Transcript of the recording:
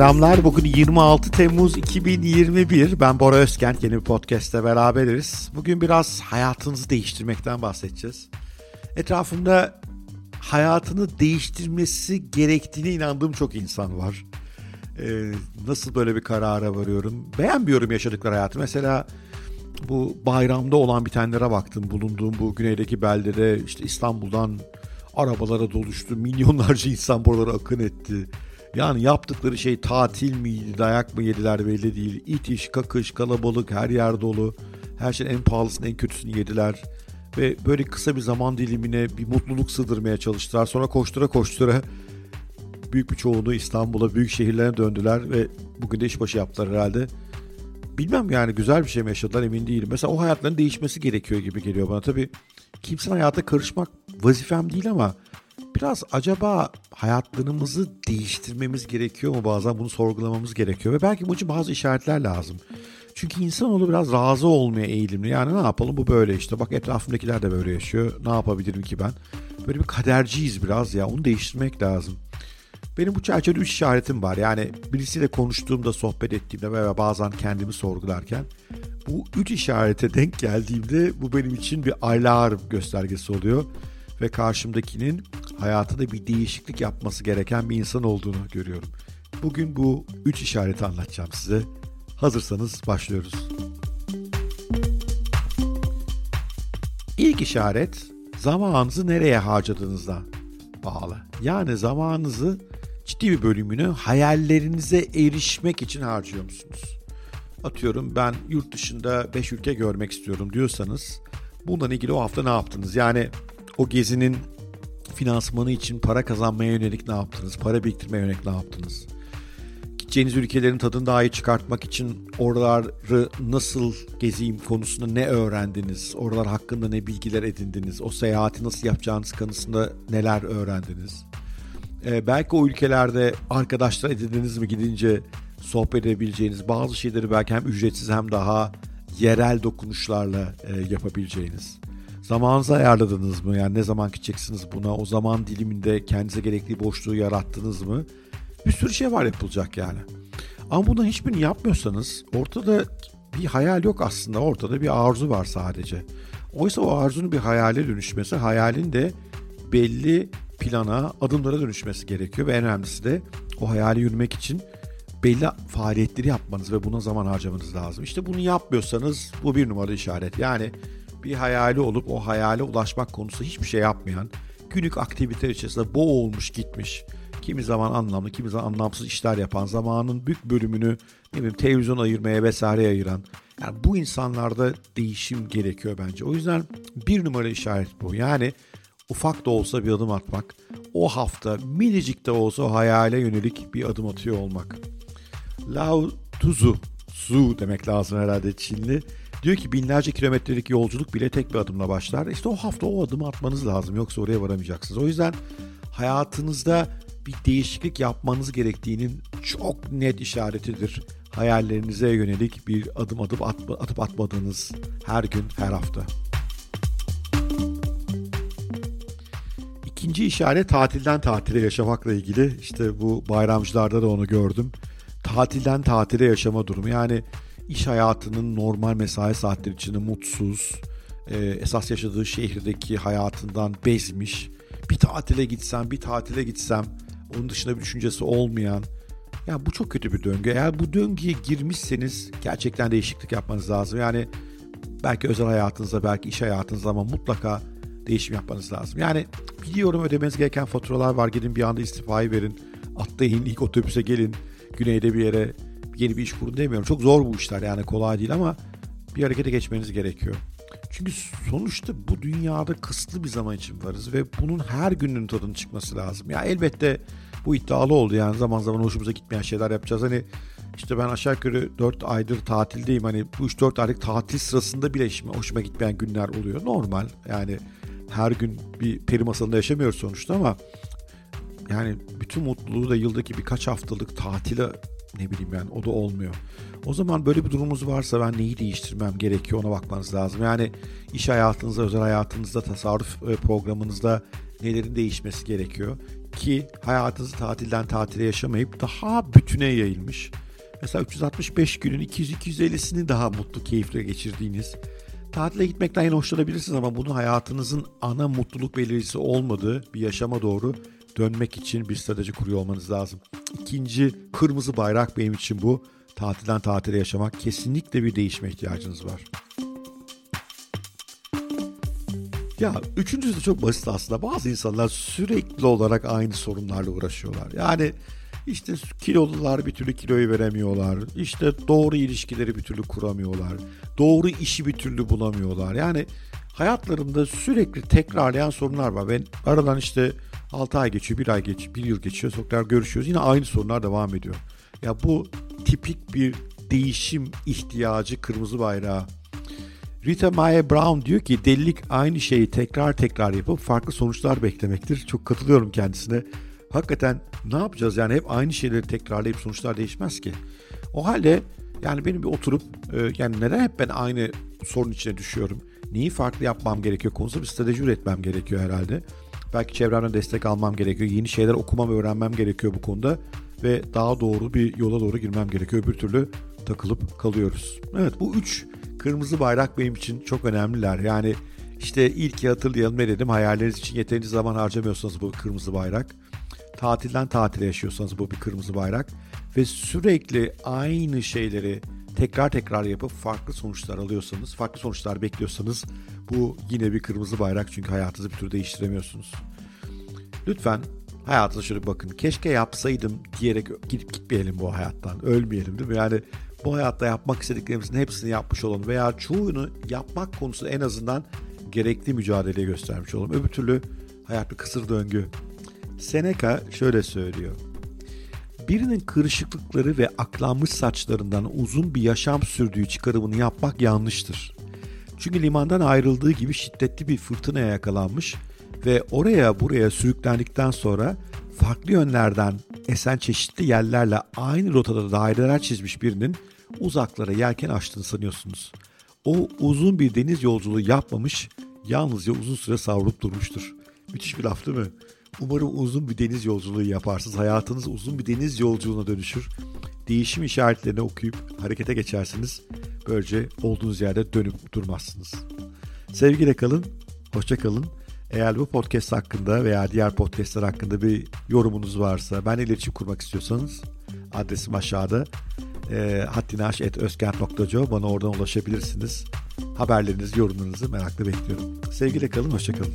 selamlar. Bugün 26 Temmuz 2021. Ben Bora Özkent. Yeni bir podcast'te beraberiz. Bugün biraz hayatınızı değiştirmekten bahsedeceğiz. Etrafımda hayatını değiştirmesi gerektiğine inandığım çok insan var. Ee, nasıl böyle bir karara varıyorum? Beğenmiyorum yaşadıkları hayatı. Mesela bu bayramda olan bitenlere baktım. Bulunduğum bu güneydeki beldede işte İstanbul'dan arabalara doluştu. Milyonlarca insan buralara akın etti. Yani yaptıkları şey tatil miydi, dayak mı yediler belli değil. İtiş, kakış, kalabalık, her yer dolu. Her şeyin en pahalısını, en kötüsünü yediler. Ve böyle kısa bir zaman dilimine bir mutluluk sığdırmaya çalıştılar. Sonra koştura koştura büyük bir çoğunluğu İstanbul'a, büyük şehirlerine döndüler ve bugün de işbaşı yaptılar herhalde. Bilmem yani güzel bir şey mi yaşadılar emin değilim. Mesela o hayatların değişmesi gerekiyor gibi geliyor bana. Tabii kimsenin hayata karışmak vazifem değil ama biraz acaba hayatlarımızı değiştirmemiz gerekiyor mu bazen bunu sorgulamamız gerekiyor ve belki bunun için bazı işaretler lazım. Çünkü insanoğlu biraz razı olmaya eğilimli. Yani ne yapalım bu böyle işte. Bak etrafımdakiler de böyle yaşıyor. Ne yapabilirim ki ben? Böyle bir kaderciyiz biraz ya. Onu değiştirmek lazım. Benim bu çerçevede üç işaretim var. Yani birisiyle konuştuğumda, sohbet ettiğimde veya bazen kendimi sorgularken bu üç işarete denk geldiğimde bu benim için bir alarm göstergesi oluyor. Ve karşımdakinin hayatında bir değişiklik yapması gereken bir insan olduğunu görüyorum. Bugün bu üç işareti anlatacağım size. Hazırsanız başlıyoruz. İlk işaret zamanınızı nereye harcadığınızda bağlı. Yani zamanınızı ciddi bir bölümünü hayallerinize erişmek için harcıyor musunuz? Atıyorum ben yurt dışında 5 ülke görmek istiyorum diyorsanız bundan ilgili o hafta ne yaptınız? Yani o gezinin finansmanı için para kazanmaya yönelik ne yaptınız? Para biriktirmeye yönelik ne yaptınız? Gideceğiniz ülkelerin tadını daha iyi çıkartmak için oraları nasıl gezeyim konusunda ne öğrendiniz? Oralar hakkında ne bilgiler edindiniz? O seyahati nasıl yapacağınız konusunda neler öğrendiniz? Ee, belki o ülkelerde arkadaşlar edindiniz mi gidince sohbet edebileceğiniz bazı şeyleri belki hem ücretsiz hem daha yerel dokunuşlarla e, yapabileceğiniz. Zamanınızı ayarladınız mı? Yani ne zaman gideceksiniz buna? O zaman diliminde kendinize gerekli boşluğu yarattınız mı? Bir sürü şey var yapılacak yani. Ama bundan hiçbirini yapmıyorsanız ortada bir hayal yok aslında. Ortada bir arzu var sadece. Oysa o arzunun bir hayale dönüşmesi, hayalin de belli plana, adımlara dönüşmesi gerekiyor. Ve en önemlisi de o hayali yürümek için belli faaliyetleri yapmanız ve buna zaman harcamanız lazım. İşte bunu yapmıyorsanız bu bir numaralı işaret. Yani bir hayali olup o hayale ulaşmak konusu hiçbir şey yapmayan, günlük aktiviteler içerisinde boğulmuş gitmiş, kimi zaman anlamlı, kimi zaman anlamsız işler yapan, zamanın büyük bölümünü ne bileyim televizyon ayırmaya vesaire ayıran. Yani bu insanlarda değişim gerekiyor bence. O yüzden bir numara işaret bu. Yani ufak da olsa bir adım atmak. O hafta minicik de olsa o hayale yönelik bir adım atıyor olmak. Lao Tzu, Su demek lazım herhalde Çinli. Diyor ki binlerce kilometrelik yolculuk bile tek bir adımla başlar. İşte o hafta o adımı atmanız lazım yoksa oraya varamayacaksınız. O yüzden hayatınızda bir değişiklik yapmanız gerektiğinin çok net işaretidir. Hayallerinize yönelik bir adım atıp, atma, atıp atmadığınız her gün, her hafta. İkinci işaret tatilden tatile yaşamakla ilgili. İşte bu bayramcılarda da onu gördüm. Tatilden tatile yaşama durumu. Yani iş hayatının normal mesai saatleri içinde mutsuz, e, esas yaşadığı şehirdeki hayatından bezmiş, bir tatile gitsem, bir tatile gitsem, onun dışında bir düşüncesi olmayan, ya bu çok kötü bir döngü. Eğer bu döngüye girmişseniz gerçekten değişiklik yapmanız lazım. Yani belki özel hayatınızda, belki iş hayatınızda ama mutlaka değişim yapmanız lazım. Yani biliyorum ödemeniz gereken faturalar var. Gidin bir anda istifayı verin. Atlayın ilk otobüse gelin. Güneyde bir yere yeni bir iş kurun demiyorum. Çok zor bu işler yani kolay değil ama bir harekete geçmeniz gerekiyor. Çünkü sonuçta bu dünyada kısıtlı bir zaman için varız ve bunun her günün tadının çıkması lazım. Ya elbette bu iddialı oldu yani zaman zaman hoşumuza gitmeyen şeyler yapacağız. Hani işte ben aşağı yukarı 4 aydır tatildeyim. Hani bu 3-4 aylık tatil sırasında bile işime, hoşuma gitmeyen günler oluyor. Normal yani her gün bir peri masalında yaşamıyoruz sonuçta ama yani bütün mutluluğu da yıldaki birkaç haftalık tatile ne bileyim yani o da olmuyor. O zaman böyle bir durumumuz varsa ben neyi değiştirmem gerekiyor ona bakmanız lazım. Yani iş hayatınızda, özel hayatınızda, tasarruf e, programınızda nelerin değişmesi gerekiyor. ki hayatınızı tatilden tatile yaşamayıp daha bütüne yayılmış. Mesela 365 günün 200-250'sini daha mutlu, keyifle geçirdiğiniz. Tatile gitmekten yine hoşlanabilirsiniz ama bunun hayatınızın ana mutluluk belirleyicisi olmadığı bir yaşama doğru dönmek için bir strateji kuruyor olmanız lazım. İkinci kırmızı bayrak benim için bu. Tatilden tatile yaşamak kesinlikle bir değişme ihtiyacınız var. Ya üçüncüsü de çok basit aslında. Bazı insanlar sürekli olarak aynı sorunlarla uğraşıyorlar. Yani işte kilolular bir türlü kiloyu veremiyorlar. İşte doğru ilişkileri bir türlü kuramıyorlar. Doğru işi bir türlü bulamıyorlar. Yani hayatlarında sürekli tekrarlayan sorunlar var. Ben aradan işte 6 ay geçiyor, 1 ay geçiyor, 1 yıl geçiyor. Tekrar görüşüyoruz. Yine aynı sorunlar devam ediyor. Ya bu tipik bir değişim ihtiyacı kırmızı bayrağı. Rita Mae Brown diyor ki delilik aynı şeyi tekrar tekrar yapıp farklı sonuçlar beklemektir. Çok katılıyorum kendisine. Hakikaten ne yapacağız yani hep aynı şeyleri tekrarlayıp sonuçlar değişmez ki. O halde yani benim bir oturup e, yani neden hep ben aynı sorun içine düşüyorum? Neyi farklı yapmam gerekiyor konusunda bir strateji üretmem gerekiyor herhalde. Belki çevremden destek almam gerekiyor. Yeni şeyler okumam, öğrenmem gerekiyor bu konuda. Ve daha doğru bir yola doğru girmem gerekiyor. Öbür türlü takılıp kalıyoruz. Evet bu üç kırmızı bayrak benim için çok önemliler. Yani işte ilk hatırlayalım ne dedim hayalleriniz için yeterince zaman harcamıyorsanız bu kırmızı bayrak. Tatilden tatile yaşıyorsanız bu bir kırmızı bayrak. Ve sürekli aynı şeyleri tekrar tekrar yapıp farklı sonuçlar alıyorsanız, farklı sonuçlar bekliyorsanız bu yine bir kırmızı bayrak çünkü hayatınızı bir türlü değiştiremiyorsunuz. Lütfen hayatınıza şöyle bakın. Keşke yapsaydım diyerek gidip gitmeyelim bu hayattan. Ölmeyelim değil mi? Yani bu hayatta yapmak istediklerimizin hepsini yapmış olalım veya çoğunu yapmak konusunda en azından gerekli mücadele göstermiş olalım. Öbür türlü hayat bir kısır döngü. Seneca şöyle söylüyor. Birinin kırışıklıkları ve aklanmış saçlarından uzun bir yaşam sürdüğü çıkarımını yapmak yanlıştır. Çünkü limandan ayrıldığı gibi şiddetli bir fırtınaya yakalanmış ve oraya buraya sürüklendikten sonra farklı yönlerden esen çeşitli yerlerle aynı rotada daireler çizmiş birinin uzaklara yelken açtığını sanıyorsunuz. O uzun bir deniz yolculuğu yapmamış, yalnızca uzun süre savrulup durmuştur. Müthiş bir laf değil mi? Umarım uzun bir deniz yolculuğu yaparsınız. Hayatınız uzun bir deniz yolculuğuna dönüşür. Değişim işaretlerini okuyup harekete geçersiniz. Böylece olduğunuz yerde dönüp durmazsınız. Sevgiyle kalın, hoşça kalın. Eğer bu podcast hakkında veya diğer podcastler hakkında bir yorumunuz varsa, ben iletişim kurmak istiyorsanız adresim aşağıda. E, hattinaş.özkent.co bana oradan ulaşabilirsiniz. Haberlerinizi, yorumlarınızı merakla bekliyorum. Sevgiyle kalın, hoşçakalın.